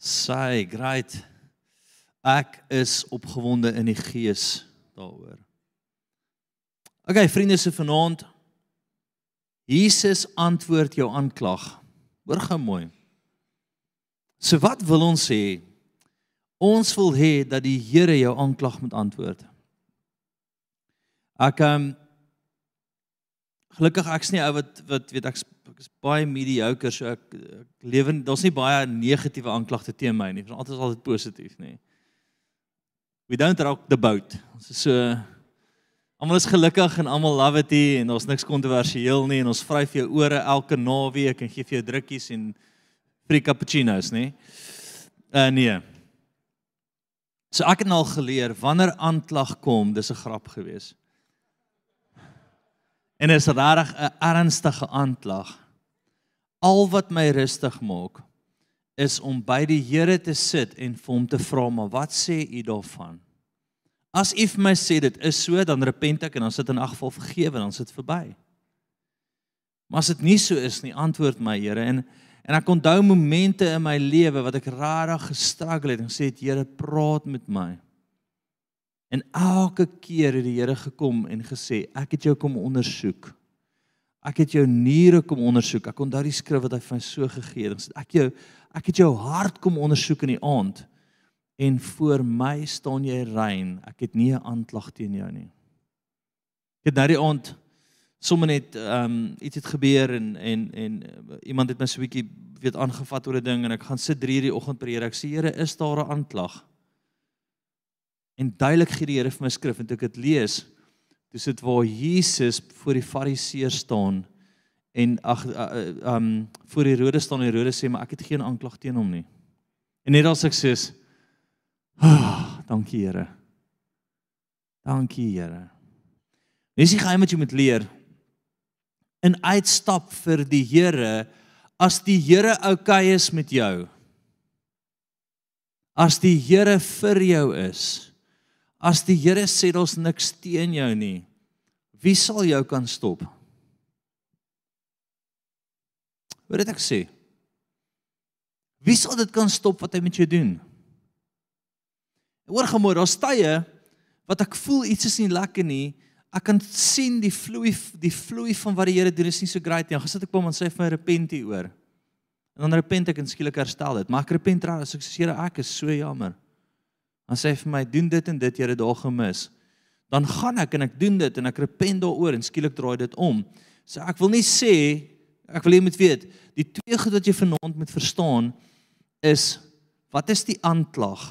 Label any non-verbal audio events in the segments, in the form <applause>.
Sy, great. Ek is opgewonde in die gees daaroor. Okay, vriende se vanaand. Jesus antwoord jou aanklag. Hoor gou mooi. So wat wil ons sê? Ons wil hê dat die Here jou aanklag moet antwoord. Ek um gelukkig ek's nie ou wat wat weet ek ek is baie mediocre so ek, ek lewe daar's nie baie negatiewe aanklagte teen my nie. Dit is altyd altyd positief, nê. We don't rock the boat. Ons is so almal is gelukkig en almal love it hier en ons niks kontroversieel nie en ons vryf jou ore elke naweek en gee vir jou drukkies en free cappuccinos, nê. Uh nee. So ek het al geleer wanneer aanklag kom, dis 'n grap geweest. En is regtig 'n ernstige aanklag al wat my rustig maak is om by die Here te sit en vir hom te vra maar wat sê u daarvan? As u vir my sê dit is so dan repent ek en dan sit in ag geval vergewe en dan sit verby. Maar as dit nie so is nie, antwoord my Here en en ek onthou momente in my lewe wat ek rarig gestruggle het en sê het Here praat met my. En elke keer het die Here gekom en gesê ek het jou kom ondersoek. Ek het jou niere kom ondersoek. Ek onthou die skrif wat hy vir my so gegee het. Ek jou ek het jou hart kom ondersoek in die aand en voor my staan jy rein. Ek het nie 'n aanklag teen jou nie. Ek het nou die aand sommer net ehm um, iets het gebeur en en en uh, iemand het my so 'n bietjie weet aangevat oor 'n ding en ek gaan sit 3:00 die oggend preek. Ek sê Here, is daar 'n aanklag? En duidelik gee die Here vir my skrif en toe ek dit lees, Dis dit waar Jesus voor die Fariseërs staan en ag uh, um voor Herodes staan en Herodes sê maar ek het geen aanklag teen hom nie. En net as ek sê, "Ah, dankie Here." Dankie Here. Dis die geheim wat jy moet leer. In uitstap vir die Here as die Here oukei okay is met jou. As die Here vir jou is. As die Here sê daar's niks teen jou nie, wie sal jou kan stop? Wat het ek sê? Wie sal dit kan stop wat hy met jou doen? Hoor gemoed, daar's tye wat ek voel iets is nie lekker nie. Ek kan sien die vloei die vloei van wat die Here doen is nie so great nie. Gesit ek kom en sê vir my repent hieroor. En dan repent ek en skielik herstel dit. Maar ek repent reg as ek sê Here, ek is so jammer dan sê hy vir my doen dit en dit jy het daar gemis. Dan gaan ek en ek doen dit en ek repent daaroor en skielik draai dit om. So ek wil nie sê ek wil jy moet weet die twee goed wat jy vanaand moet verstaan is wat is die aanklag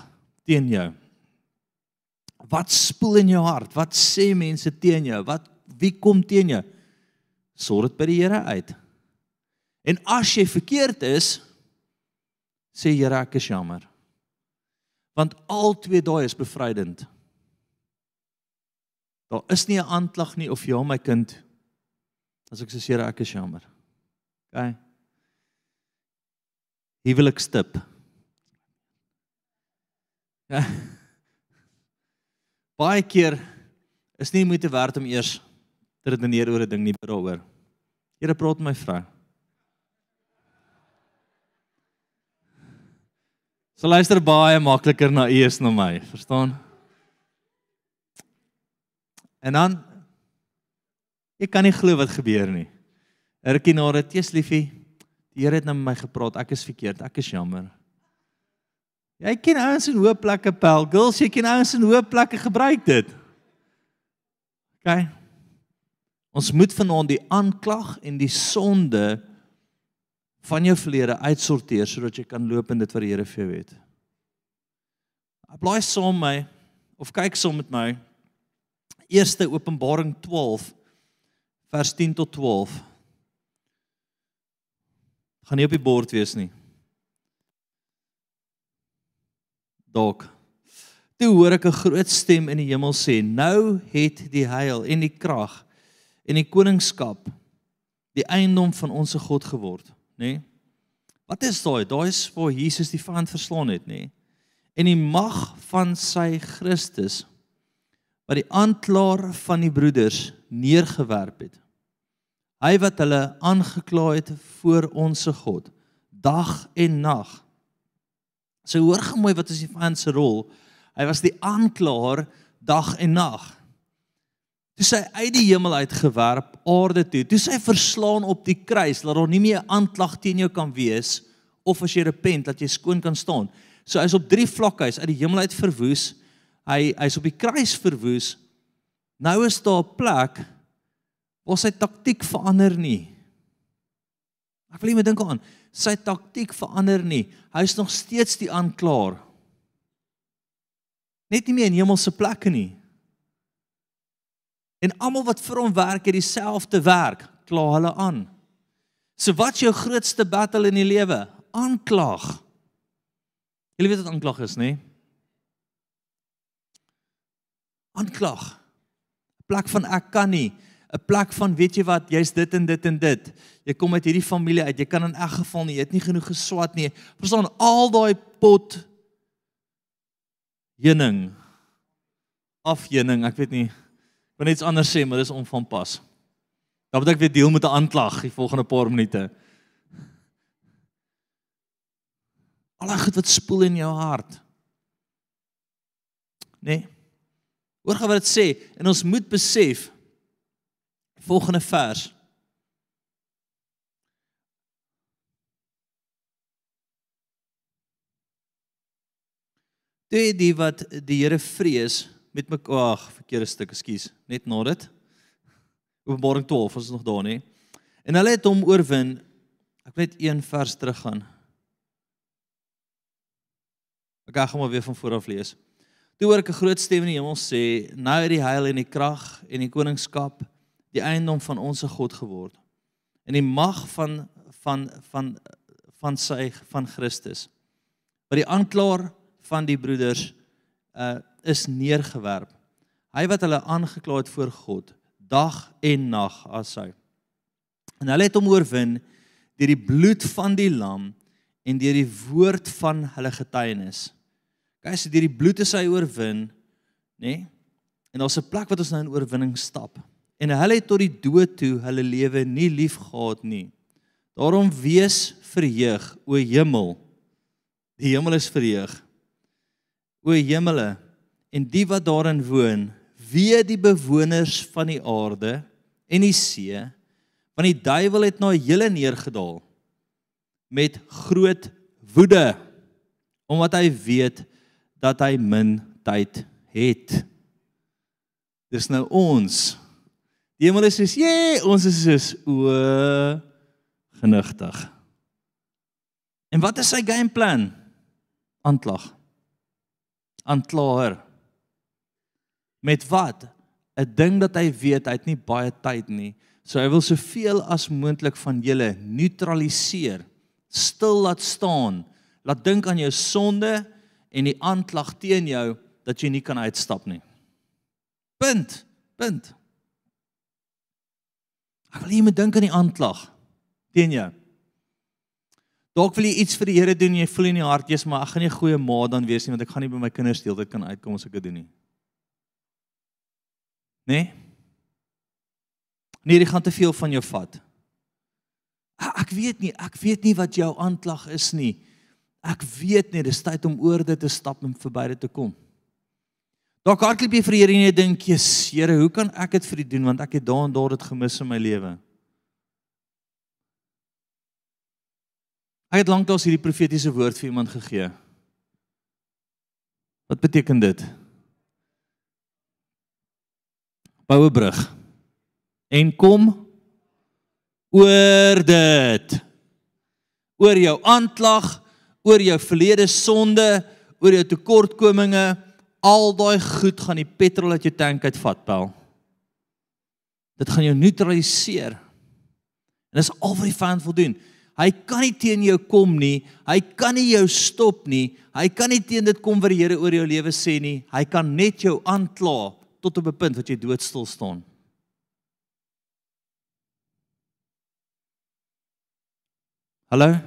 teen jou? Wat spoel in jou hart? Wat sê mense teen jou? Wat wie kom teen jou? Sorg dit by die Here uit. En as jy verkeerd is sê Here ek is jammer Want al twee daai is bevrydend. Daar is nie 'n aanklag nie of ja my kind. As ek sê Here ek is jammer. OK. Huwelik stip. Ja. Baie keer is nie moeite werd om eers te redeneer oor 'n ding nie, daaroor. Here praat met my vrou. So luister baie makliker na u as na my, verstaan? En dan ek kan nie glo wat gebeur nie. Rukkie na dit, Jesus liefie, die Here het nou met my gepraat. Ek is verkeerd. Ek is jammer. Jy ken ouens in hoë plekke pel. Girls, jy ken ouens in hoë plekke gebruik dit. OK. Ons moet vanaand die aanklag en die sonde van jou verlede uitsorteer sodat jy kan loop in dit wat die Here vir jou het. Blaai saam my of kyk saam met my. Eerste Openbaring 12 vers 10 tot 12. Gaan nie op die bord wees nie. Dalk. Toe hoor ek 'n groot stem in die hemel sê: "Nou het die heil en die krag en die koningskap die eiendom van ons God geword." Nê? Nee? Wat is daai? Daai is waar Jesus die vyand verslaan het, nê? Nee? En die mag van sy Christus wat die aanklaer van die broeders neergewerp het. Hy wat hulle aangekla het voor ons se God dag en nag So hoor gemooi wat is die vyand se rol? Hy was die aanklaer dag en nag. Toe sy uit die hemel uit gewerp aarde toe. Toe sy verslaan op die kruis dat daar nie meer aanklag teen jou kan wees of as jy repent dat jy skoon kan staan. So hy's op drie vlakke, hy's uit die hemel uit verwoes. Hy hy's op die kruis verwoes. Nou is daar 'n plek waar sy taktik verander nie. Ek wil net dink aan, sy taktik verander nie. Hy's nog steeds die aanklaer. Net nie meer in hemelse plekke nie. En almal wat vir hom werk, het dieselfde werk, kla hulle aan. So wat is jou grootste battle in die lewe? Aanklag. Jy weet wat aanklag is, nê? Aanklag. 'n Plek van ek kan nie, 'n plek van weet jy wat, jy's dit en dit en dit. Jy kom uit hierdie familie uit, jy kan in elk geval nie, jy het nie genoeg geswat nie. Verstaan al daai pot heuning. Afheuning, ek weet nie wil net iets anders sê, maar dis onvanpas. Dan moet ek weer deel met 'n aanklag die volgende paar minute. Al die goed wat spoel in jou hart. Nee. Hoor gou wat dit sê en ons moet besef volgende vers. Dit die wat die Here vrees met mekaar ag verkeerde stuk ekskuus. Net na dit. Openbaring 12 ons is nog daar nê en hulle het hom oorwin. Ek net een vers terug gaan ek gaan maar weer van voor af lees. Toe hoor ek 'n groot stem in die hemel sê nou het die heil en die krag en die koningskap die eiendom van ons God geword en die mag van van van van sy van Christus. Wat die aanklaer van die broeders uh is neergewerp. Hy wat hulle aangekla het voor God dag en nag as hy. En hulle het hom oorwin deur die bloed van die lam en deur die woord van hulle getuienis. Kyk, so deur die bloed is hy oorwin, nê? Nee? En daar's 'n plek wat ons nou in oorwinning stap. En hulle het tot die dood toe hulle lewe nie lief gehad nie. Daarom wees verheug, o hemel. Die hemel is verheug. O hemele, en die wat daarin woon, wie die bewoners van die aarde en die see, want die duiwel het na julle neergedaal met groot woede omdat hy weet dat hy min tyd het. Dis nou ons. Die hemel is soos, "Jee, ons is soos o genigtig." En wat is sy gameplan? Aanklag. Aanklaer. Met wat? 'n Ding dat hy weet hy het nie baie tyd nie. So hy wil soveel as moontlik van julle neutraliseer. Stil laat staan. Laat dink aan jou sonde en die aanklag teen jou dat jy nie kan uitstap nie. Punt. Punt. Ek wil jy moet dink aan die aanklag teen jou. Dalk wil jy iets vir die Here doen en jy voel in jou hart jy's maar ek gaan nie 'n goeie ma dan wees nie want ek gaan nie by my kinders deel dit kan uitkom as ek dit doen nie. Nee? Nee, dit gaan te veel van jou vat. Ek weet nie, ek weet nie wat jou aanklag is nie. Ek weet nie, dis tyd om oor dit te stap en verby dit te kom. Dalk hardloop jy vir die Here en jy dink, "Jesus, Here, hoe kan ek dit vir U doen want ek het daar en daar dit gemis in my lewe?" Ek het lanklaas hierdie profetiese woord vir iemand gegee. Wat beteken dit? Bou 'n brug en kom oor dit. Oor jou aanklag oor jou verlede sonde oor jou tekortkominge. Al daai goed gaan die petrol uit jou tank uitvat pel dit gaan jou neutraliseer. En dis al wat die vyand wil doen. Hy kan nie teen jou kom nie. Hy kan nie jou stop nie. Hy kan nie teen dit kom wat die Here oor jou lewe sê nie. Hy kan net jou aankla tot op 'n punt wat jy doodstil staan. Hallo?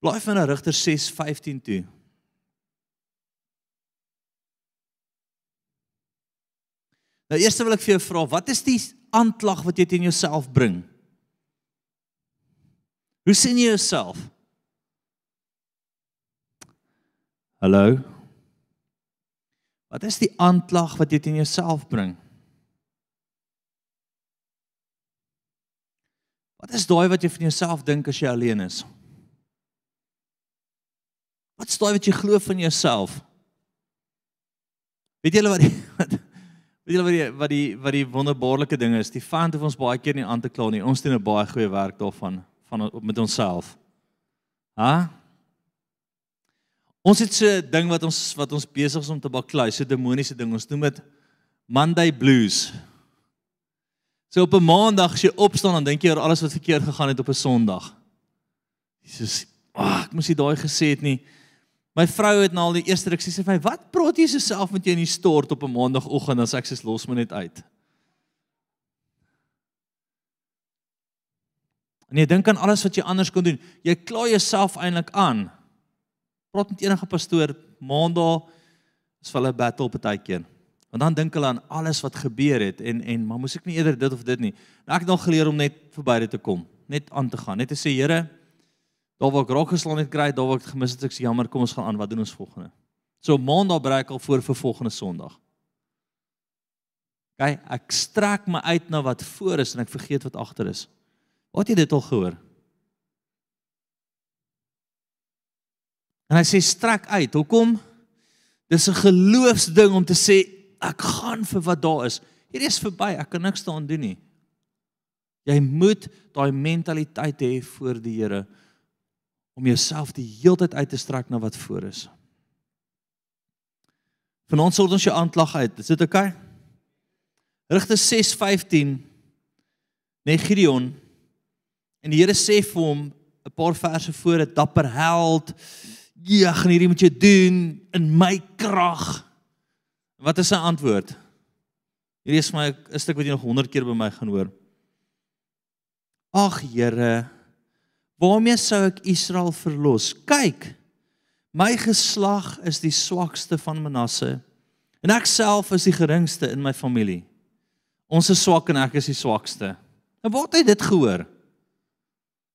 Blaai van Rigter 6:15 toe. Nou eers wil ek vir jou vra, wat is die aanklag wat jy teen jouself bring? Hoe sien jy jouself? Hallo. Wat is die aanklag wat jy teen jouself bring? Wat is daai wat jy van jouself dink as jy alleen is? Wat is daai wat jy glo van jouself? Weet julle wat die <laughs> wat, weet julle wat die wat die wat die wonderbaarlike ding is? Die vyand het ons baie keer nie aan te kla nie. Ons doen 'n baie goeie werk daarvan van met onsself. Ha? Ons het so 'n ding wat ons wat ons besig is om te baklei, so 'n demoniese ding. Ons noem dit Monday blues. So op 'n maandag as jy opstaan dan dink jy oor alles wat verkeerd gegaan het op 'n Sondag. Jesus, ag, oh, ek moes nie daai gesê het nie. My vrou het nou al die eerste ruk sê vir my, "Wat praat jy so self met jou in die stort op 'n maandagooggend dan sê ek sê los my net uit." En jy dink aan alles wat jy anders kon doen. Jy kla jouself eintlik aan. Praat met enige pastoor, maandag is vir hulle battle partykeer. Want dan dink hulle aan alles wat gebeur het en en maar moes ek nie eerder dit of dit nie. Nou ek het nog geleer om net verby dit te kom, net aan te gaan, net te sê Here, daar waar ek raak geslaan het kry, daar waar ek gemis het, ek sê jammer, kom ons gaan aan, wat doen ons volgende? So maandag breek al voor vir volgende Sondag. OK, ek strek my uit na wat voor is en ek vergeet wat agter is. Wat jy dit al gehoor? En hy sê strek uit. Hoekom? Dis 'n geloofsding om te sê ek gaan vir wat daar is. Hierdie is verby, ek kan niks daaraan doen nie. Jy moet daai mentaliteit hê voor die Here om jouself die heeltyd uit te strek na wat voor is. Vanaand sal ons jou aanklag uit. Is dit oukei? Okay? Rigte 6:15 Nee Gideon en die Here sê vir hom 'n paar verse voor 'n dapper held. Ja, gaan hierdie moet jy doen in my krag. Wat is sy antwoord? Hierdie is my 'n stuk wat jy nog 100 keer by my gaan hoor. Ag Here, waarmee sou ek Israel verlos? Kyk, my geslag is die swakste van Manasse en ek self is die geringste in my familie. Ons is swak en ek is die swakste. En waar het hy dit gehoor?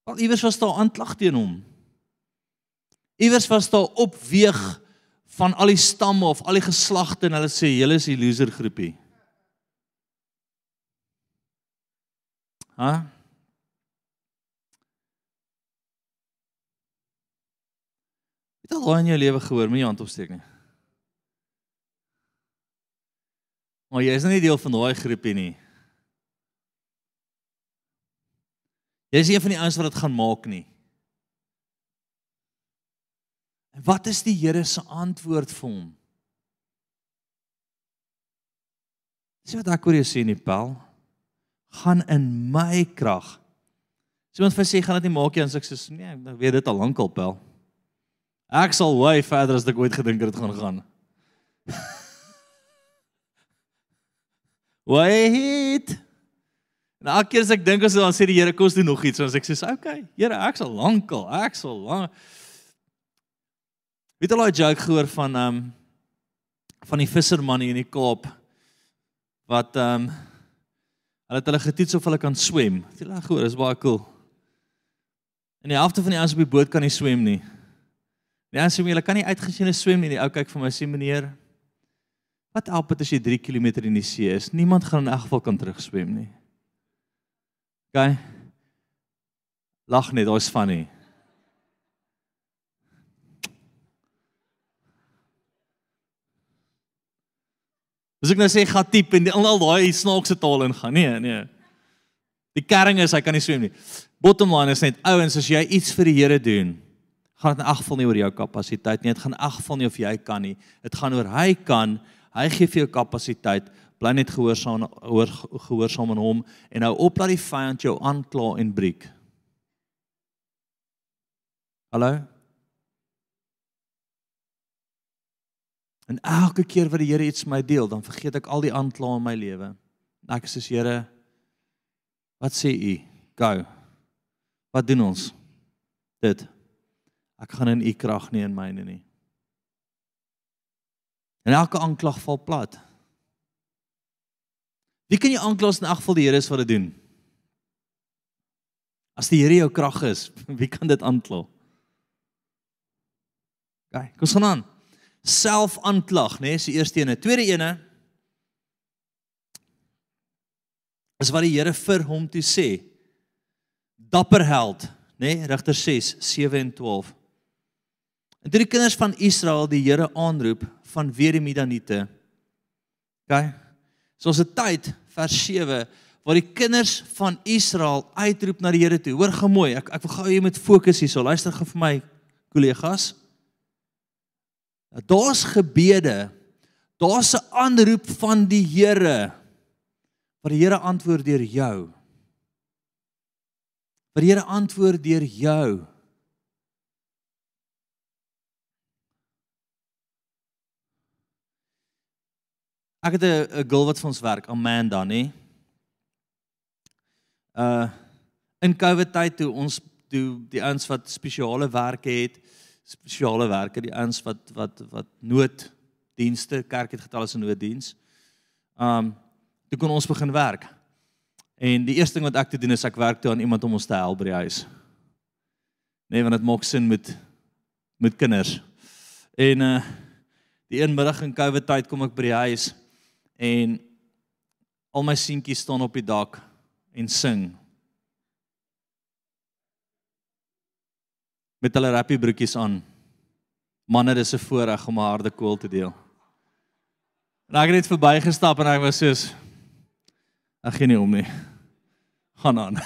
Al iewers was daar aanklag teen hom. Iewers was daar opweeg van al die stamme of al die geslagte en hulle sê julle is die loser groepie. Ha? Het al ooit in jou lewe gehoor, moet jy hand opsteek nie. Maar jy is nie deel van daai groepie nie. Jy is een van die ouens wat dit gaan maak nie. En wat is die Here se antwoord vir hom? Sien wat ek oor jou sê in die Paul? Gaan in my krag. Iemand vir sê gaan dit nie maak nie as ek sê nee, ek weet dit al lankal Paul. Ek sal way verder as ek ooit gedink het dit gaan gaan. <laughs> Wait. Nou elke keer as ek dink as dan sê die Here kos doen nog iets, dan sê ek sê okay, Here, ek sal lankal, ek sal lank Het al daai joke gehoor van ehm um, van die visserman hier in die Kaap wat ehm um, hulle het hulle getoets of hulle kan swem. Het jy al gehoor? Dis baie cool. En die helfte van die ouens op die boot kan nie swem nie. Die ouens sê hulle kan nie uitgesien swem nie. Die ou kyk vir my sê meneer, wat help dit as jy 3 km in die see is? Niemand gaan in elk geval kan terugswem nie. OK. Lag net, daai's funny. As ek nou sê gaan tip en al daai snaakse taal ingaan. Nee, nee. Die kerring is hy kan nie swem nie. Bottom line is net ouens as jy iets vir die Here doen, gaan dit in ag geval nie oor jou kapasiteit nie. Dit gaan in ag geval nie of jy kan nie. Dit gaan oor hy kan. Hy gee vir jou kapasiteit. Bly net gehoorsaam oor gehoorsaam aan hom en nou op dat die vyand jou aankla en breek. Hallo? En elke keer wat die Here iets met my deel, dan vergeet ek al die aankla in my lewe. Ek sê Here, wat sê U? Go. Wat doen ons? Dit. Ek gaan in U krag nie in myne nie. En elke aanklag val plat. Wie kan jy aankla as in elk geval die Here is wat dit doen? As die Here jou krag is, <laughs> wie kan dit aankla? OK, kom ons gaan aan. Self-aanklag, né, is die eerste ene. Tweede ene is wat die Here vir hom toe sê. Dapper held, né, nee, Rigter 6, 7 en 12. En toe die kinders van Israel die Here aanroep van weer die Midianiete. OK. So ons het tyd vers 7 waar die kinders van Israel uitroep na die Here toe. Hoor gou mooi, ek ek wil gou jy moet fokus hierso. Luister gou vir my kollegas. Daar's gebede. Daar's 'n aanroep van die Here. Wat die Here antwoord deur jou. Wat die Here antwoord deur jou. Ek het 'n girl wat vir ons werk, Amanda, nê? Uh in COVID tyd toe ons toe die ouens wat spesiale werke het, spesiale werke, die ouens wat wat wat nooddienste, kerk het getal as 'n nooddiens. Um toe kon ons begin werk. En die eerste ding wat ek te doen is ek werk toe aan iemand om ons te help by die huis. Nee, want dit maak sin met met kinders. En uh die een middag in COVID tyd kom ek by die huis en al my seentjies staan op die dak en sing. Met hulle rappie broekies aan. Manne, dis 'n voorreg om 'n harde koel te deel. En ek het net verbygestap en ek was soos ek gee nie om nie. Gaan aan. <laughs>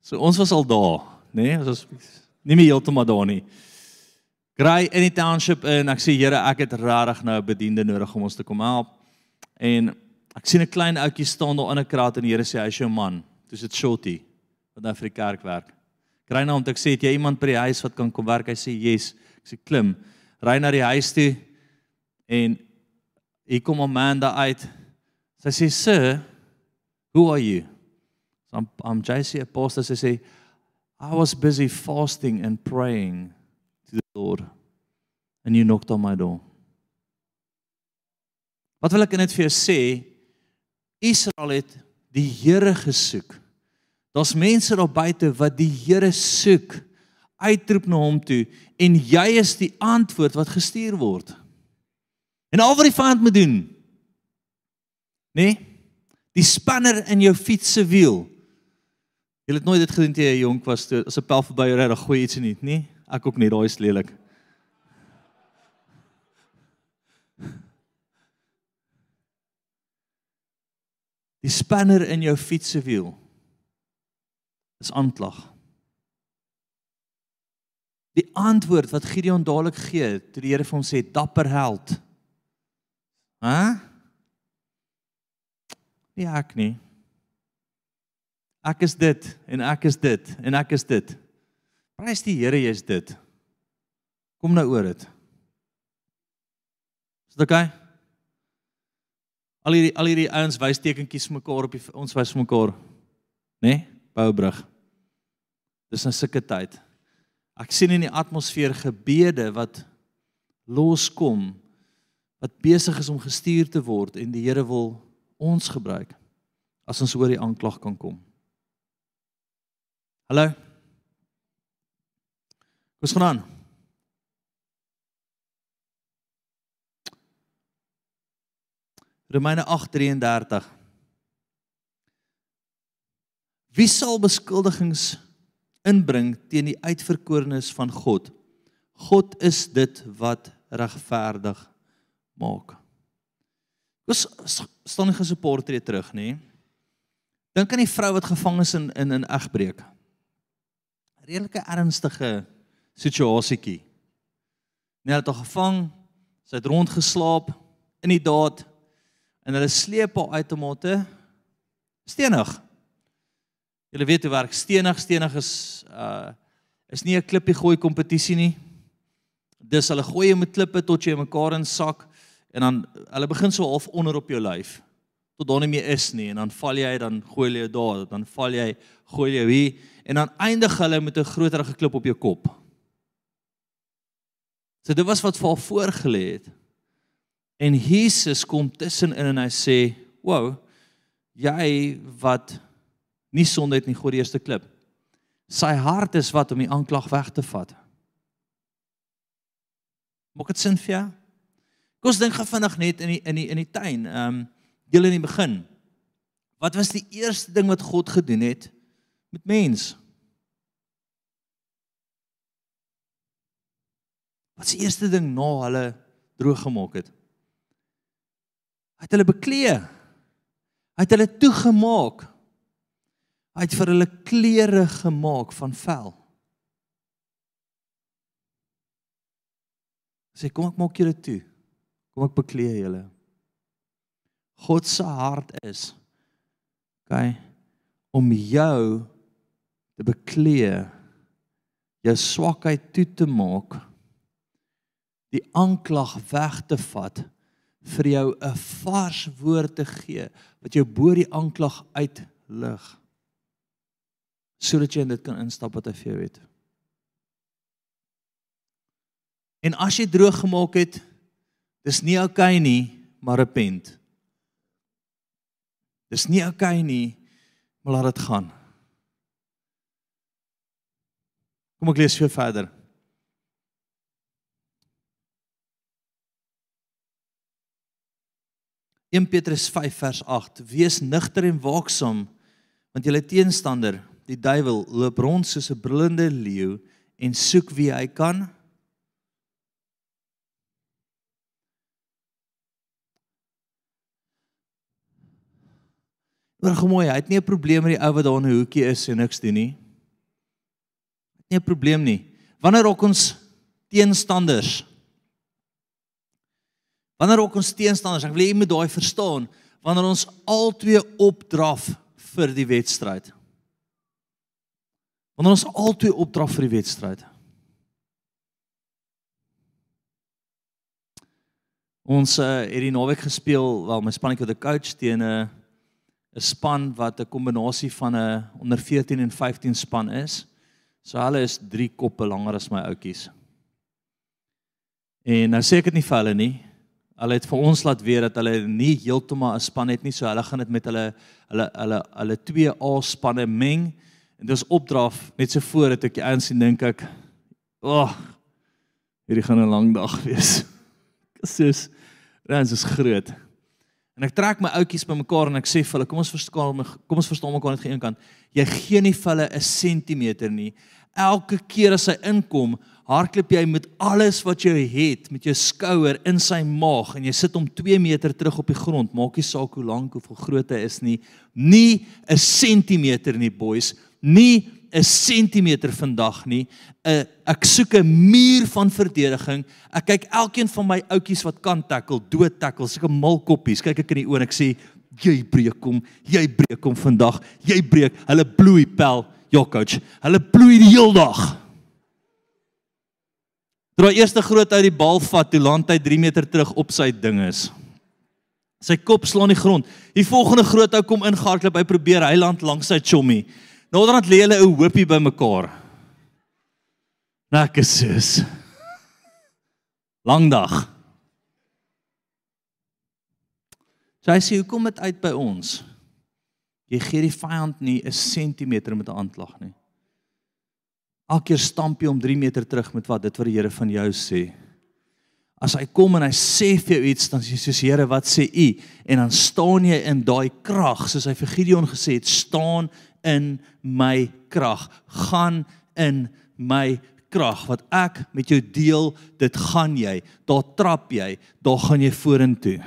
So ons was al daar, nê? Nee? Ons was nie meer heeltemal daar nie. Gry in die township en ek sê Here, ek het regtig nou 'n bediende nodig om ons te kom help. En ek sien 'n klein ouetjie staan daar in 'n kraat en die Here sê hy's jou man. Dis dit Shorty wat nou vir die kerk werk. Kry nou om te sê het jy iemand by die huis wat kan kom werk? Hy sê yes. Ek sê klim. Ry na die huis toe en hier kom 'n man daar uit. Sy sê sir, who are you? So I'm I'm JC Apostle sy sê I was busy fasting and praying to the Lord and you knocked on my door. Wat wil ek net vir jou sê? Israel het die Here gesoek. Daar's mense daar buite wat die Here soek, uitroep na hom toe en jy is die antwoord wat gestuur word. En al wat die vyand moet doen, nê? Nee, die spanner in jou fiets se wiel. Jy het nooit dit gedoen toe jy jonk was, toe as 'n pel verby ry, dan gooi iets in nie, nê? Ek ook nie, daai is lelik. Die spanner in jou fiets se wiel is aanklag. Die antwoord wat Gideon dadelik gee, toe die Here vir hom sê dapper held. Hæ? Nie ek nie. Ek is dit en ek is dit en ek is dit. Prys die Here jy's dit. Kom nou oor dit. Is dit oukei? Okay? Al hierdie al hierdie ouens wys tekentjies mekaar op die ons wys mekaar. Né? Nee? Boubrug. Dis 'n sulke tyd. Ek sien in die atmosfeer gebede wat loskom wat besig is om gestuur te word en die Here wil ons gebruik as ons oor die aanklag kan kom. Hallo. Wat gaan aan? Romeine 8:33 Wie sal beskuldigings inbring teen die uitverkorenes van God? God is dit wat regverdig maak. Ons staan nie gesupport tree terug nie. Dink aan die vrou wat gevang is in in 'n egbreek. Redelike ernstige situasietjie. Net het haar gevang, sy het rondgeslaap in die daad en hulle sleep haar uit om haar te stenig. Julle weet hoe werk stenig, stenig is uh is nie 'n klippie gooi kompetisie nie. Dis hulle gooi jy met klippe tot jy mekaar in sak en dan hulle begin so half onder op jou lyf tot daar nie meer is nie en dan val jy dan gooi jy daar dan val jy gooi jy hier en dan eindig hulle met 'n groterige klip op jou kop. So dit was wat vir haar voorgelê het. En Jesus kom tussenin en hy sê, "Wow, jy wat nie sonde het nie, gooi die eerste klip." Sy hart is wat om die aanklag weg te vat. Maak dit sin vir jou? Kom ons dink gou vinnig net in die in die in die tuin. Ehm um, heel in die begin. Wat was die eerste ding wat God gedoen het met mens? Wat is die eerste ding na hulle droog gemaak het? Hy het hulle beklee. Hy het hulle toegemaak. Hy het vir hulle klere gemaak van vel. Sê kom ek maak julle toe. Kom ek beklee julle. God se hart is okay om jou te beklee jou swakheid toe te maak die aanklag weg te vat vir jou 'n vars woord te gee wat jou bo die aanklag uitlig sodat jy in dit kan instap wat hy vir jou het. En as jy droog gemaak het, dis nie oukei okay nie, maar repent. Dis nie oukei okay nie, maar laat dit gaan. Kom ek lees vir verder. 1 Petrus 5 vers 8 Wees nugter en waaksaam want julle teenstander die duiwel loop rond soos 'n brullende leeu en soek wie hy kan Maar gemooi, hy het nie 'n probleem met die ou wat daar in 'n hoekie is en niks doen nie. Het nie 'n probleem nie. Wanneer ook ons teenstanders Wanneer ook ons teenstanders, ek wil jy moet daai verstaan, wanneer ons albei opdraf vir die wedstryd. Wanneer ons albei opdraf vir die wedstryd. Ons uh, het die naweek gespeel, wel my spanetjie het 'n coach teen 'n 'n span wat 'n kombinasie van 'n onder 14 en 15 span is. So hulle is 3 koppe langer as my ouetjies. En nou sê ek dit nie vir hulle nie, Hulle het vir ons laat weet dat hulle nie heeltemal 'n span het nie, so hulle gaan dit met hulle hulle hulle hulle twee A spanne meng. En dis opdraf net so voor dat ek die ouens sien dink ek, "Ag, oh, hierdie gaan 'n lang dag wees." <laughs> Sis, Rans is groot. En ek trek my ouetjies bymekaar en ek sê vir hulle, "Kom ons verstaan, kom ons verstaan mekaar net geëen kant. Jy gee nie vir hulle 'n sentimeter nie. Elke keer as hy inkom, hardloop jy met alles wat jy het met jou skouer in sy maag en jy sit hom 2 meter terug op die grond maak nie saak hoe lank of hoe groot hy is nie nie 'n sentimeter nie boys nie 'n sentimeter vandag nie. 'n ek soek 'n muur van verdediging. Ek kyk elkeen van my ouetjies wat kan tackle dood tackle soek 'n malkoppies. Kyk ek in die oë en ek sê jy breek hom jy breek hom vandag. Jy breek. Hulle bloei pel ja coach. Hulle bloei die hele dag. Terwyl hy eerste groot uit die bal vat, toe land hy 3 meter terug op sy ding is. Sy kop slaan die grond. Die volgende groot ou kom ingehardloop, hy probeer hy land langs sy chommy. Naderhand lê hulle 'n hoopie bymekaar. Lekker sis. Lang dag. Sy sê, "Hoekom het uit by ons? Jy gee die vyand nie 'n sentimeter met 'n aanklag nie." Elke keer stamp jy om 3 meter terug met wat dit wat die Here van jou sê. As hy kom en hy sê vir jou iets dan sê jy Here wat sê u en dan staan jy in daai krag soos hy vir Gideon gesê het staan in my krag. Gaan in my krag. Wat ek met jou deel dit gaan jy. Daar trap jy. Daar gaan jy vorentoe.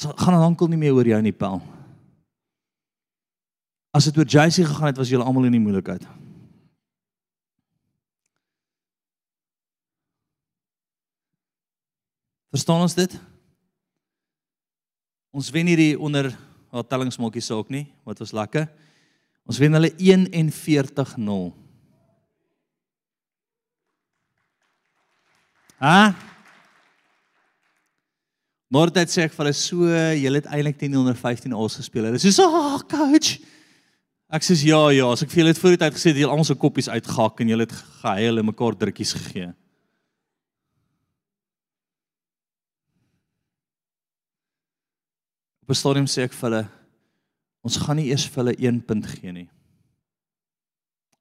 So gaan dan onkel nie meer oor jou nie pel as dit oor JC gegaan het was julle almal in die moeilikheid. Verstaan ons dit? Ons wen hierdie onder haar tellingsmaakie saak nie, wat was lekker. Ons wen hulle 41-0. Ha? Maar dit sê ek vir hulle so, julle het eintlik 10 onder 15 al gespeel. Hulle sê so, "Ag, oh, coach." Ek sê ja, ja, as ek vir julle het voor die tyd gesê dat julle almal se koppies uitgehak en julle het gehuil en mekaar drukkies gegee. Op 'n stadium sê ek vir hulle ons gaan nie eers vir hulle 1 punt gee nie.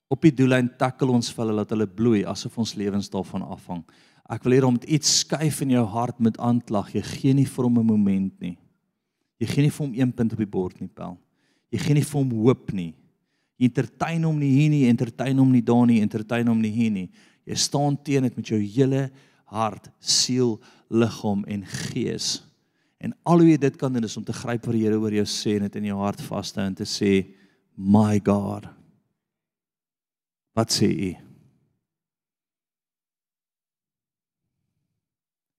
op die doellyn tackle ons vir hulle dat hulle bloei asof ons lewens daarvan afhang. Ek wil hê om iets skuif in jou hart met aanklag. Jy gee nie vir hom 'n moment nie. Jy gee nie vir hom een punt op die bord nie, pel. Jy gee nie vir hom hoop nie. Jy entertain hom nie hier nie, entertain hom nie daar nie, entertain hom nie hier nie. Jy staan teen dit met jou hele hart, siel, liggaam en gees. En al hoe jy dit kan doen is om te gryp vir die Here oor jou sê en dit in jou hart vas te hou en te sê, "My God." Wat sê u?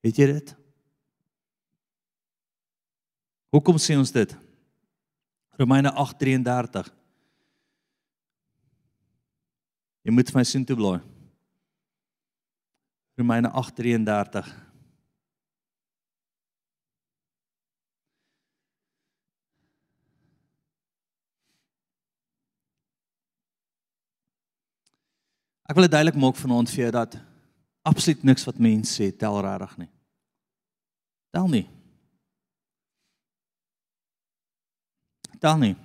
Weet jy dit? Hoekom sê ons dit? Romeine 8:33. Jy moet my sien toe blaai. Romeine 8:33. Ek wil dit duidelik maak vanaand vir jou dat absoluut niks wat mense sê tel regtig nie. Tel nie. Tel nie.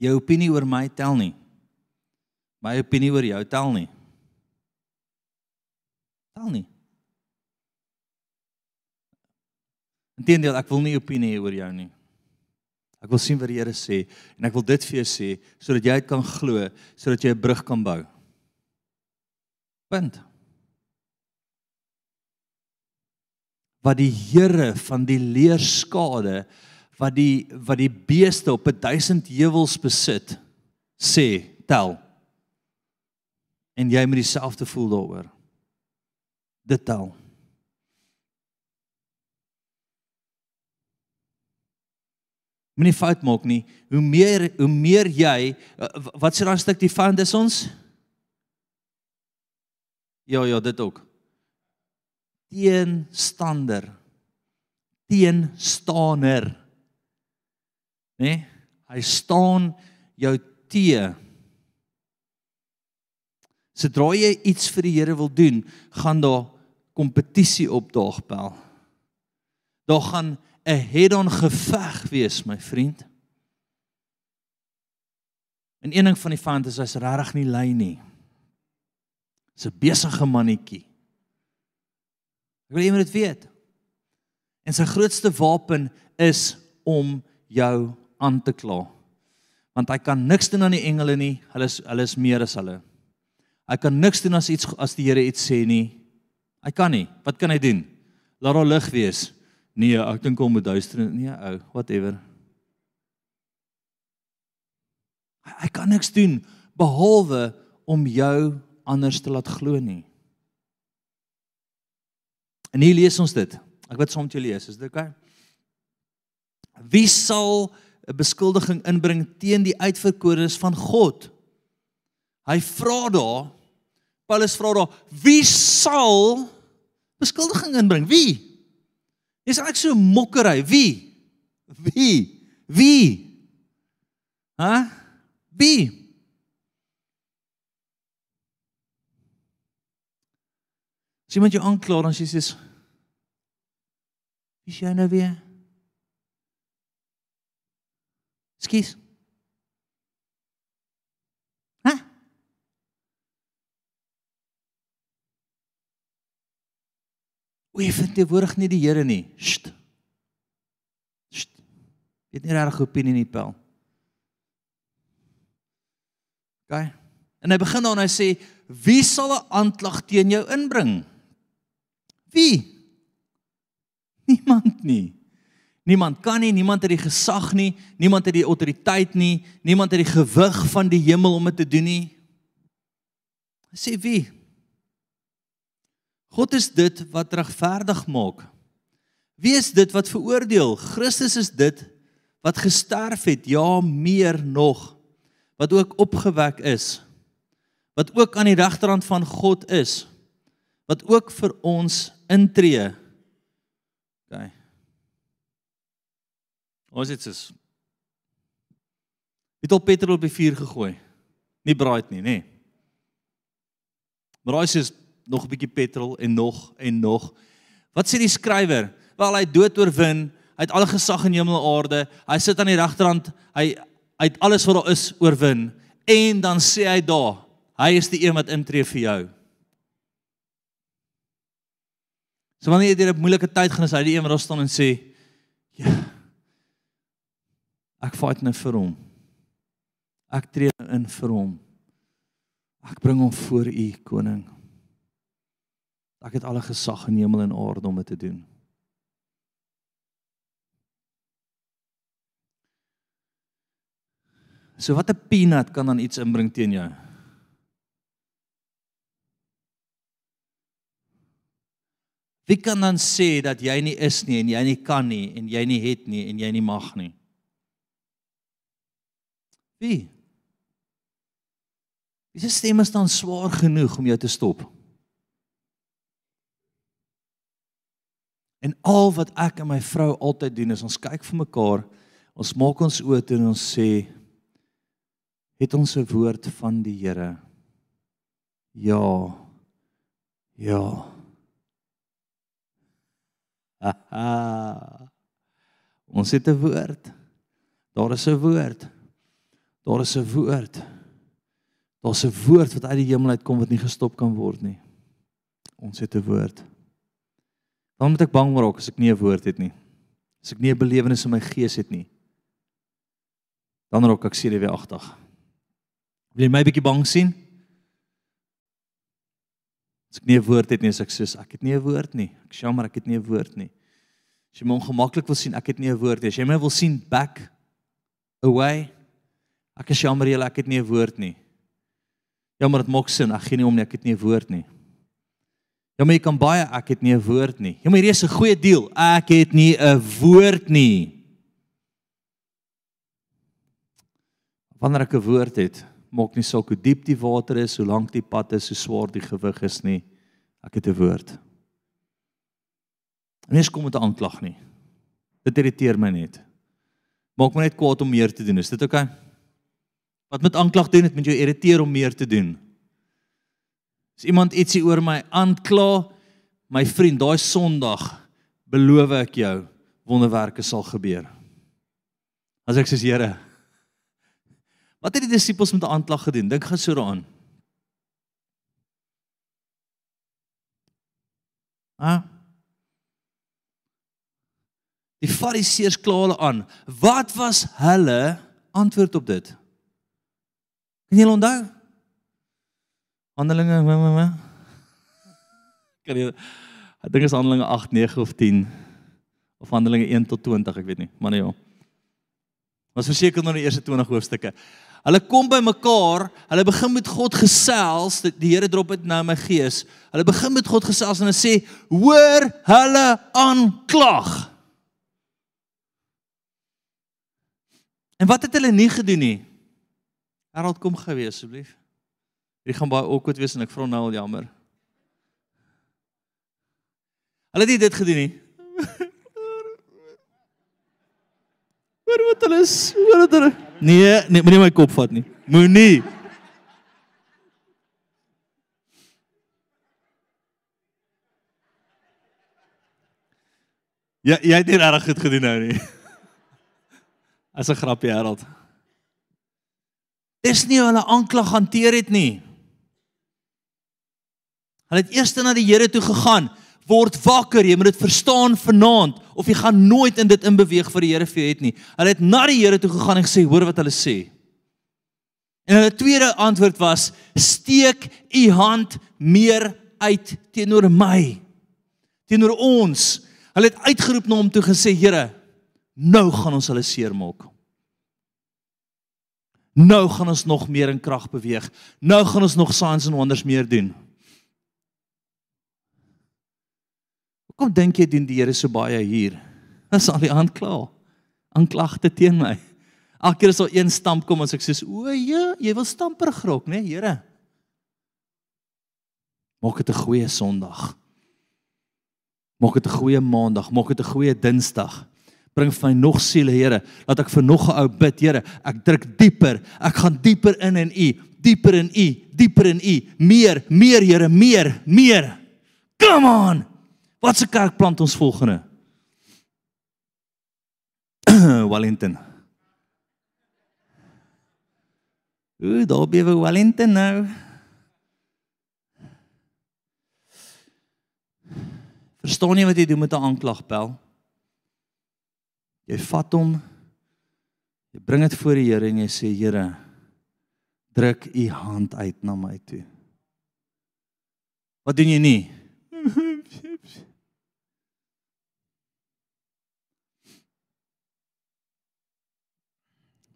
Jou opinie oor my tel nie. My opinie oor jou tel nie. Tel nie. Inteendeel, ek wil nie opinie oor jou nie. Ek wil sien wat die Here sê en ek wil dit vir jou sê sodat jy dit kan glo, sodat jy 'n brug kan bou. Punt. Wat die Here van die leerskade wat die wat die beeste op 'n duisend heuwels besit sê, tel. En jy moet dieselfde voel daaroor. Dit tel. Moenie fout maak nie. Hoe meer hoe meer jy wat sê daai stuk die vyand is ons? Ja, ja, dit ook. Teenstander. Teenstaner. Né? Nee? Hy staan jou teë. Sodra jy iets vir die Here wil doen, gaan daar kompetisie opdaag pel. Daar gaan 'n head-on geveg wees, my vriend. En een ding van die vyand is hy's regtig nie lui nie. Dis 'n besige mannetjie. Ek wil jy moet dit weet. En sy grootste wapen is om jou aan te kla. Want hy kan niks doen aan die engele nie. Hulle is hulle is meer as hulle. Hy kan niks doen as iets as die Here iets sê nie. Hy kan nie. Wat kan hy doen? Laat daar lig wees. Nee, ek dink hom moet duister. Nee, ou, whatever. Hy, hy kan niks doen behalwe om jou anders te laat glo nie. En hier lees ons dit. Ek wil soms jou lees, is dit oukei? Wie sal 'n beskuldiging inbring teen die uitverkorenes van God? Hy vra daar Paulus vra daar, wie sal beskuldiging inbring? Wie? Dis eintlik so mokkery. Wie? Wie? Wie? Hæ? Wie? As iemand jou aankla dan sê jy sê Wie jy nou weer? Skies. Hæ? Wie vind jy woord nie die Here nie? Sst. Sst. Jy het nie regtig opinie nie, Pel. OK. En hy begin dan hy sê, "Wie sal 'n aanklag teen jou inbring?" Wie? Niemand nie. Niemand kan nie, niemand het die gesag nie, niemand het die autoriteit nie, niemand het die gewig van die hemel om dit te doen nie. Sê wie? God is dit wat regverdig maak. Wie is dit wat veroordeel? Christus is dit wat gesterf het, ja meer nog, wat ook opgewek is, wat ook aan die regterhand van God is, wat ook vir ons intree. OK. Ons het dit Het op petrol op die vuur gegooi. Nie braai nie, nê. Nee. Braai is nog 'n bietjie petrol en nog en nog. Wat sê die skrywer? Wel hy dood oorwin, hy het alle gesag in hemel en aarde. Hy sit aan die regterhand, hy hy het alles wat daar is oorwin. En dan sê hy daar, Hy is die een wat intree vir jou. So wanneer jy deur 'n moeilike tyd gaan, is hy die een wat daar staan en sê, "Ja. Ek fight nou vir hom. Ek tree nou in vir hom. Ek bring hom voor U, koning. Ek het alle gesag in hemel en aarde om dit te doen." So wat 'n peanut kan dan iets inbring teen jou? Wie kan dan sê dat jy nie is nie en jy nie kan nie en jy nie het nie en jy nie mag nie? Wie? Dis stemme staan swaar genoeg om jou te stop. En al wat ek en my vrou altyd doen is ons kyk vir mekaar, ons maak ons oë toe en ons sê het ons 'n woord van die Here. Ja. Ja. Ons het 'n woord. Daar is 'n woord. Daar is 'n woord. Daar's 'n woord wat uit die hemel uitkom wat nie gestop kan word nie. Ons het 'n woord. Dan moet ek bang raak as ek nie 'n woord het nie. As ek nie 'n belewenis in my gees het nie. Dan raak ek senuweeagtig. Wil jy my bietjie bang sien? As ek nie 'n woord het nie, sê ek soos ek het nie 'n woord nie. Ek sê maar ek het nie 'n woord nie. As jy my ongemaklik wil sien, ek het nie 'n woord nie. As jy my wil sien back away, ek is jammer jy ek het nie 'n woord nie. Jammer dit maak sin, ek gee nie om nie, ek het nie 'n woord nie. Ja maar jy kan baie ek het nie 'n woord nie. Ja maar hier is 'n goeie deel. Ek het nie 'n woord nie. Wanneer ek 'n woord het, maak nie saak hoe diep die water is, hoe lank die pad is, hoe swaar die gewig is nie. Ek het 'n woord. En nie kom met 'n aanklag nie. Dit irriteer my net. Maak my net kwaad om meer te doen. Is dit oukei? Okay? Wat met aanklag doen, dit moet jou irriteer om meer te doen. As iemand ietsie oor my aankla, my vriend, daai Sondag beloof ek jou wonderwerke sal gebeur. As ek sê Here, Wat het die disippels met 'n aanklag gedoen? Dink gaan so daaraan. Ha? Die Fariseërs kla hulle aan. Wat was hulle antwoord op dit? Kan jy onthou? Handelinge, ma ma ma. Kan jy dink is Handelinge 8, 9 of 10 of Handelinge 1 tot 20, ek weet nie, maar nee. Ja. Was verseker nog die eerste 20 hoofstukke. Hulle kom by mekaar, hulle begin met God gesels, die Here drop dit nou in my gees. Hulle begin met God gesels en hulle sê: "Hoor hulle aanklag." En wat het hulle nie gedoen nie? Harold kom gewees asseblief. Hierdie gaan baie awkward wees en ek vra nou al jammer. Hulle het nie dit gedoen nie. Hoor wat hulle is, hoor wat hulle Nee, nee, moenie my kop vat nie. Moenie. Ja, jy het nie reg goed gedoen nou nie. <laughs> As 'n grappie Harold. Dis nie hoe hulle aanklag hanteer het nie. Hulle het eers na die Here toe gegaan word wakker, jy moet dit verstaan vanaand of jy gaan nooit in dit inbeweeg vir die Here vir jou het nie. Hulle het na die Here toe gegaan en gesê, hoor wat hulle sê. En hulle tweede antwoord was: steek u hand meer uit teenoor my. Teenoor ons. Hulle het uitgeroep na hom toe gesê, Here, nou gaan ons hulle seermaak. Nou gaan ons nog meer in krag beweeg. Nou gaan ons nog signs en wonders meer doen. Hoekom dink jy doen die Here so baie hier? Dis al die aankla. Aanklagte teen my. Elke keer as al een stamp kom, as ek sê, "O ja, jy wil stamper grok, né, nee, Here?" Maak dit 'n goeie Sondag. Maak dit 'n goeie Maandag, maak dit 'n goeie Dinsdag. Bring vir my nog siele, Here, laat ek vir nog 'n ou bid, Here. Ek druk dieper. Ek gaan dieper in in U, dieper in U, dieper in U. Meer, meer, Here, meer, meer. Come on. Watse kerk plant ons volgende? <clears throat> Wellington. Ooh, daar bewe Wellington nou. Verstaan nie wat jy doen met 'n aanklagbel? Jy vat hom, jy bring dit voor die Here en jy sê Here, druk u hand uit na my toe. Wat doen jy nie? <laughs>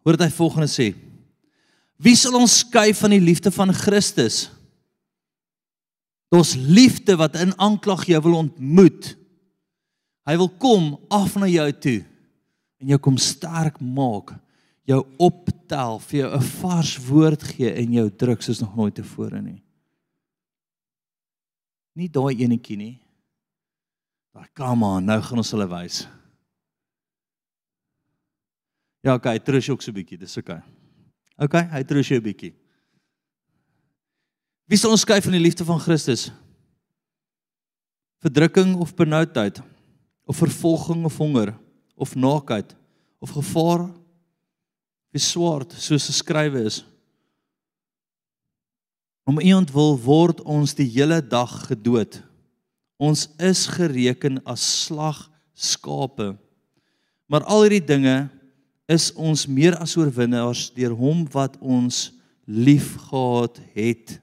Hoor dit hy volgende sê. Wie sal ons skei van die liefde van Christus? Dis liefde wat in aanklag jou wil ontmoet. Hy wil kom af na jou toe en jou kom sterk maak, jou optel, vir jou 'n vars woord gee en jou druk soos nog nooit tevore nie. Nie daai enetjie nie. Daai kom aan, nou gaan ons hulle wys. Ja, okay, trus ook so 'n bietjie, dis okay. Okay, hy trus jou 'n bietjie. Wie sal ons skei van die liefde van Christus? Verdrukking of benoudheid of vervolging of honger of naakheid of gevaar of swaard soos geskrywe is. Om iemand wil word ons die hele dag gedood. Ons is gereken as slag skape. Maar al hierdie dinge is ons meer as oorwinnaars deur hom wat ons liefgehad het.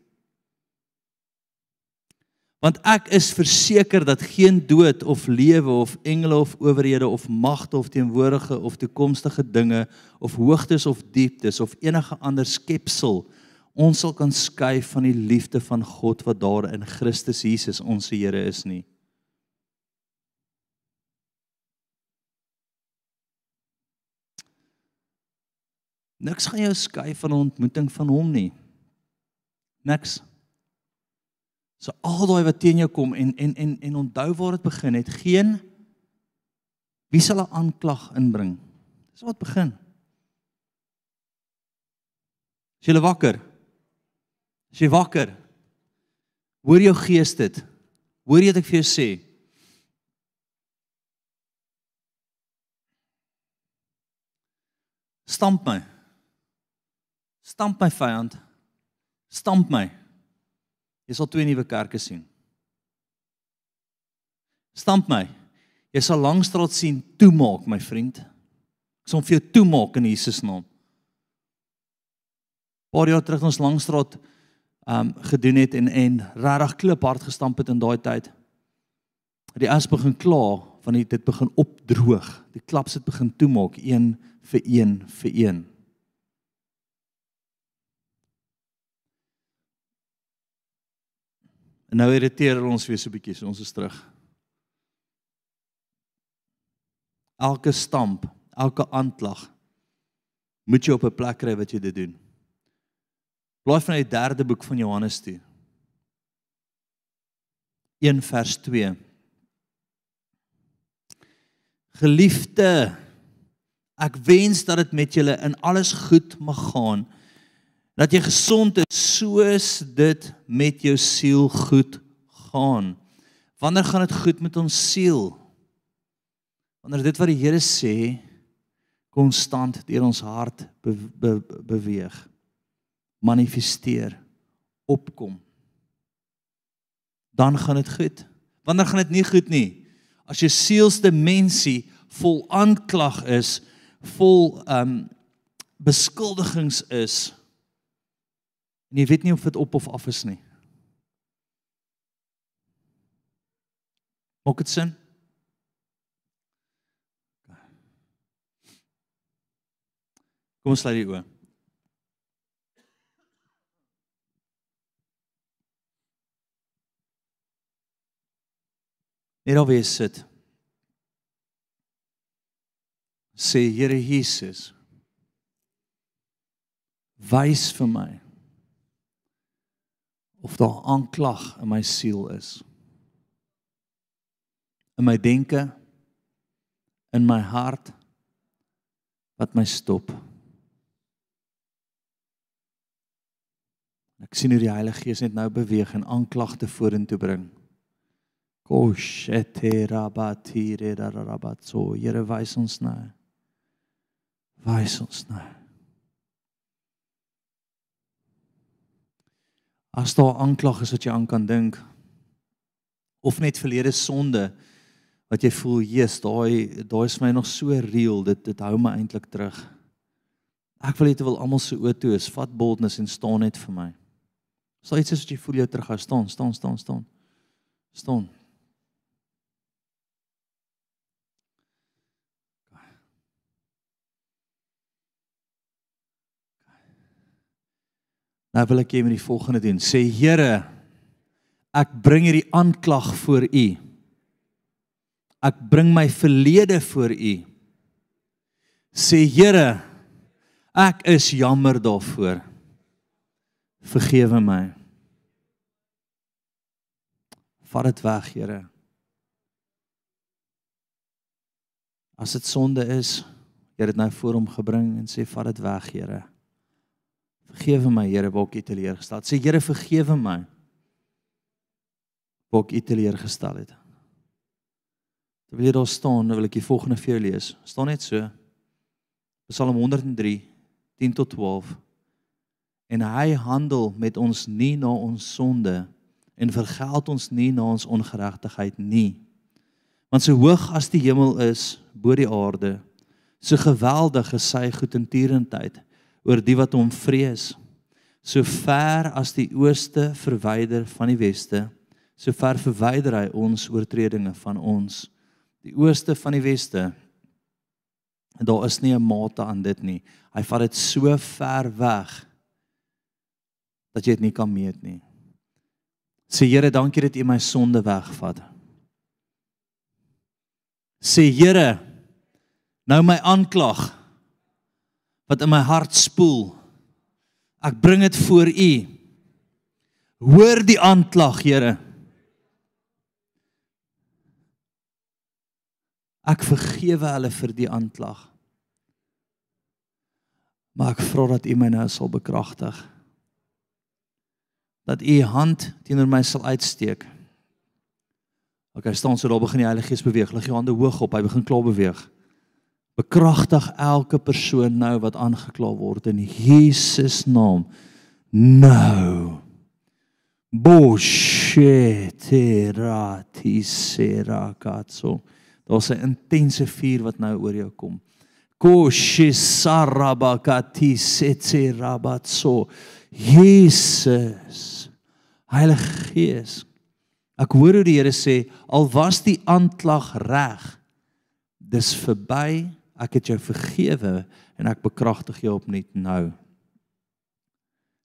Want ek is verseker dat geen dood of lewe of engele of owerhede of magte of teenwoordige of toekomstige dinge of hoogtes of dieptes of enige ander skepsel ons sal kan skei van die liefde van God wat daar in Christus Jesus ons Here is nie. Niks gaan jou skei van 'n ontmoeting van hom nie. Niks. So al daai wat teen jou kom en en en en onthou waar dit begin het, geen wie sal 'n aanklag inbring. Dis wat begin. Is jy wakker? Is jy wakker? Hoor jou gees dit. Hoor jy wat ek vir jou sê? Stamp my. Stamp my vyand. Stamp my. Jy sal twee nuwe kerke sien. Stamp my. Jy sal Langstraat sien toemaak, my vriend. Ek sal vir jou toemaak in Jesus naam. Paar jaar terug ons Langstraat um gedoen het en en regtig kliphard gestamp het in daai tyd. Die as begin klaar van dit begin opdroog. Die klaps het begin toemaak een vir een vir een. En nou irriteer ons weer so 'n bietjie, so ons is terug. Elke stamp, elke aanklag moet jy op 'n plek kry wat jy dit doen. Blaai van die derde boek van Johannes toe. 1 vers 2. Geliefde, ek wens dat dit met julle in alles goed mag gaan dat jy gesond is soos dit met jou siel goed gaan. Wanneer gaan dit goed met ons siel? Wanneer dit wat die Here sê konstant deur ons hart be, be, beweeg, manifesteer, opkom. Dan gaan dit goed. Wanneer gaan dit nie goed nie? As jou sielsdimensie vol aanklag is, vol ehm um, beskuldigings is, En jy weet nie of dit op of af is nie. Maak dit sin? Kom ons sluit die oë. Net al wees sit. Sê Here Jesus. Wys vir my of daar aanklag in my siel is. In my denke, in my hart wat my stop. Ek sien hoe die Heilige Gees net nou beweeg en aanklagte vorentoe bring. Kosheterabatire-darabatso. Here wys ons nou. Wys ons nou. As daar aanklag is wat jy aan kan dink of net verlede sonde wat jy voel, "Jesus, daai daai is my nog so real, dit dit hou my eintlik terug." Ek wil hê terwyl almal se oë toe is, vat boldness en staan net vir my. Sal iets is wat jy voel jy terug gaan staan, staan, staan, staan. Staan. Nou wil ek hê met die volgende doen. Sê Here, ek bring hierdie aanklag voor U. Ek bring my verlede voor U. Sê Here, ek is jammer daarvoor. Vergewe my. Vat dit weg, Here. As dit sonde is, jy het dit nou voor hom gebring en sê vat dit weg, Here. Vergewe my, Here, waar ek U teleurgestel het. Sê Here, vergewe my. Waar ek U teleurgestel het. Terwyl jy daar staan, wil ek die volgende vir jou lees. Staan net so. Psalm 103 10 tot 12. En hy handel met ons nie na ons sonde en vergeld ons nie na ons ongeregtigheid nie. Want so hoog as die hemel is bo die aarde, so geweldig is sy goedentierendheid oor die wat hom vrees. So ver as die ooste verwyder van die weste, so ver verwyder hy ons oortredinge van ons. Die ooste van die weste. En daar is nie 'n mate aan dit nie. Hy vat dit so ver weg dat jy dit nie kan meet nie. Sê Here, dankie dat U my sonde wegvat. Sê Here, nou my aanklag wat in my hart spoel. Ek bring dit voor U. Hoor die aanklag, Here. Ek vergewe hulle vir die aanklag. Maar ek vra dat U my nou sal bekragtig. Dat U hand teenoor my sal uitsteek. OK, staan so daar begin die Heilige Gees beweeg. Lig jou hande hoog op. Hy begin klaar beweeg. Bekragtig elke persoon nou wat aangekla word in Jesus naam. Nou. Boshetirakatso. Daar's 'n intense vuur wat nou oor jou kom. Koshisarabakatiseterabatso. Jesus. Heilige Gees. Ek hoor hoe die Here sê al was die aanklag reg, dis verby ek het jou vergewe en ek bekragtig jou opnuut nou.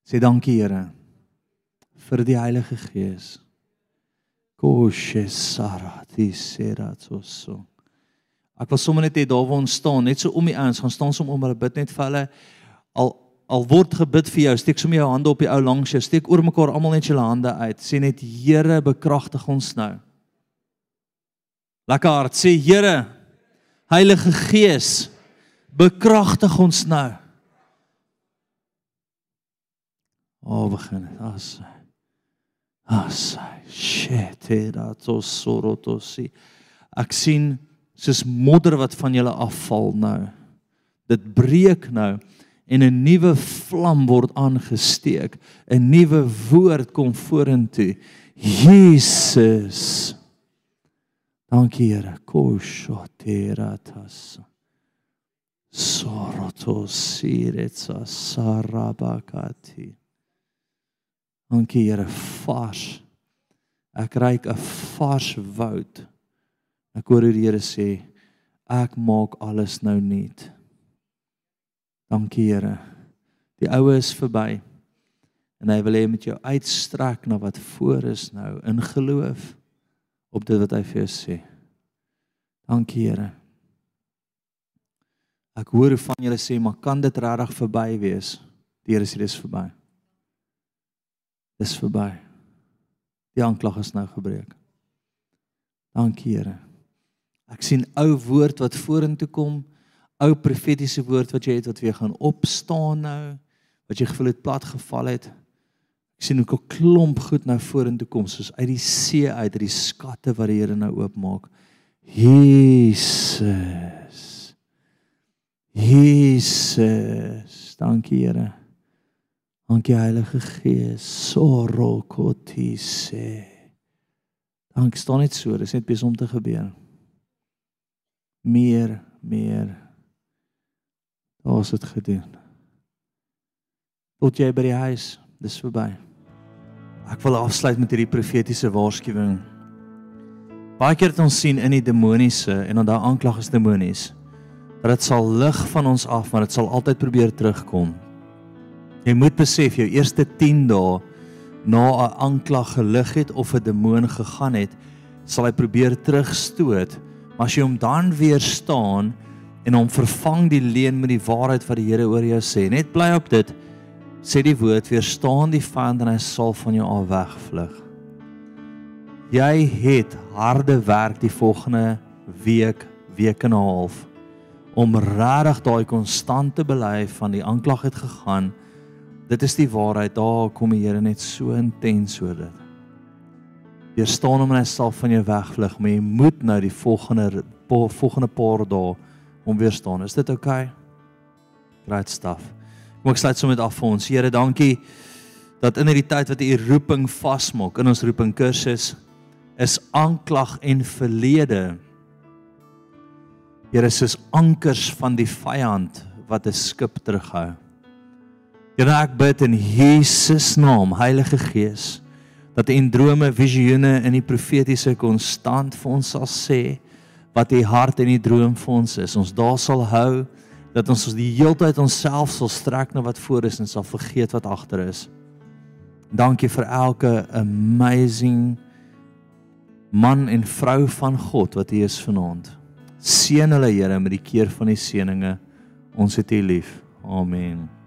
Sê dankie Here vir die Heilige Gees. Koshe sarati seratso. Ek wil sommer net hê daar waar ons staan, net so om die ouens gaan staan som om hulle bid net vir hulle al al word gebid vir jou, steek sommer jou hande op die ou langs jou, steek oor mekaar almal net julle hande uit. Sê net Here bekragtig ons nou. Lekker hard sê Here Heilige Gees, bekragtig ons nou. O, oh, begin dit. As. As. Shit, dit is so rotosi. Ek sien soos modder wat van julle afval nou. Dit breek nou en 'n nuwe vlam word aangesteek. 'n Nuwe woord kom vorentoe. Jesus. Dankie Here. Koshoteratas. Sorotosiretsa sarabakati. Dankie Here, vars. Ek ryk 'n vars woud. Ek hoor die Here sê, ek maak alles nou nuut. Dankie Here. Die ou is verby. En hy wil hê met jou uitstrek na wat voor is nou in geloof op dit wat hy vir jou sê. Dankie Here. Ek hoor hoe van julle sê, maar kan dit regtig verby wees? Die Here sê dis verby. Dis verby. Die aanklag is nou gebreek. Dankie Here. Ek sien ou woord wat vorentoe kom, ou profetiese woord wat jy het wat weer gaan opstaan nou, wat jy gevoel het plat geval het. Ek sien hoe 'n klomp goed nou vorentoe kom soos uit die see uit, uit die skatte wat die Here nou oopmaak. Jesus. Jesus. Dankie Here. Dankie Heilige Gees. Sorokotise. Dankie, staan net so, dis net besig om te gebeur. Meer, meer. Daar's dit gedoen. Tot jy by die huis, dis verby. Ek wil afsluit met hierdie profetiese waarskuwing. Baie keer het ons sien in die demoniese en dan daai aanklag is demonies dat dit sal lig van ons af, maar dit sal altyd probeer terugkom. Jy moet besef jou eerste 10 dae na 'n aanklag gelig het of 'n demoon gegaan het, sal hy probeer terugstoot. Maar as jy hom dan weer staan en hom vervang die leuen met die waarheid wat die Here oor jou sê, net bly op dit. Sê die woord, weerstaan die vyand en hy sal van jou af wegvlug. Jy het harde werk die volgende week, week en 'n half om regtig daai konstante bely van die aanklag het gegaan Dit is die waarheid. Daar kom die Here net so intens oor dit. Weerstaan hom en hy sal van jou wegvlug, maar jy moet nou die volgende volgende paar dae hom weerstaan. Is dit oukei? Okay? Great stuff. Kom ek sluit sommer af vir ons. Here, dankie dat in hierdie tyd wat u roeping vasmaak in ons roeping kursus is aanklag en verlede. Here, soos ankers van die vyand wat 'n skip terughou. Here ek bid in Jesus naam, Heilige Gees, dat in drome, visioene en die profetiese konstant vir ons sal sê wat U hart en U droom vir ons is. Ons daar sal hou dat ons die heeltyd onsself sal strek na wat voor is en sal vergeet wat agter is. Dankie vir elke amazing man en vrou van God wat U is vanaand. Seën hulle Here met die keer van die seëninge. Ons het U lief. Amen.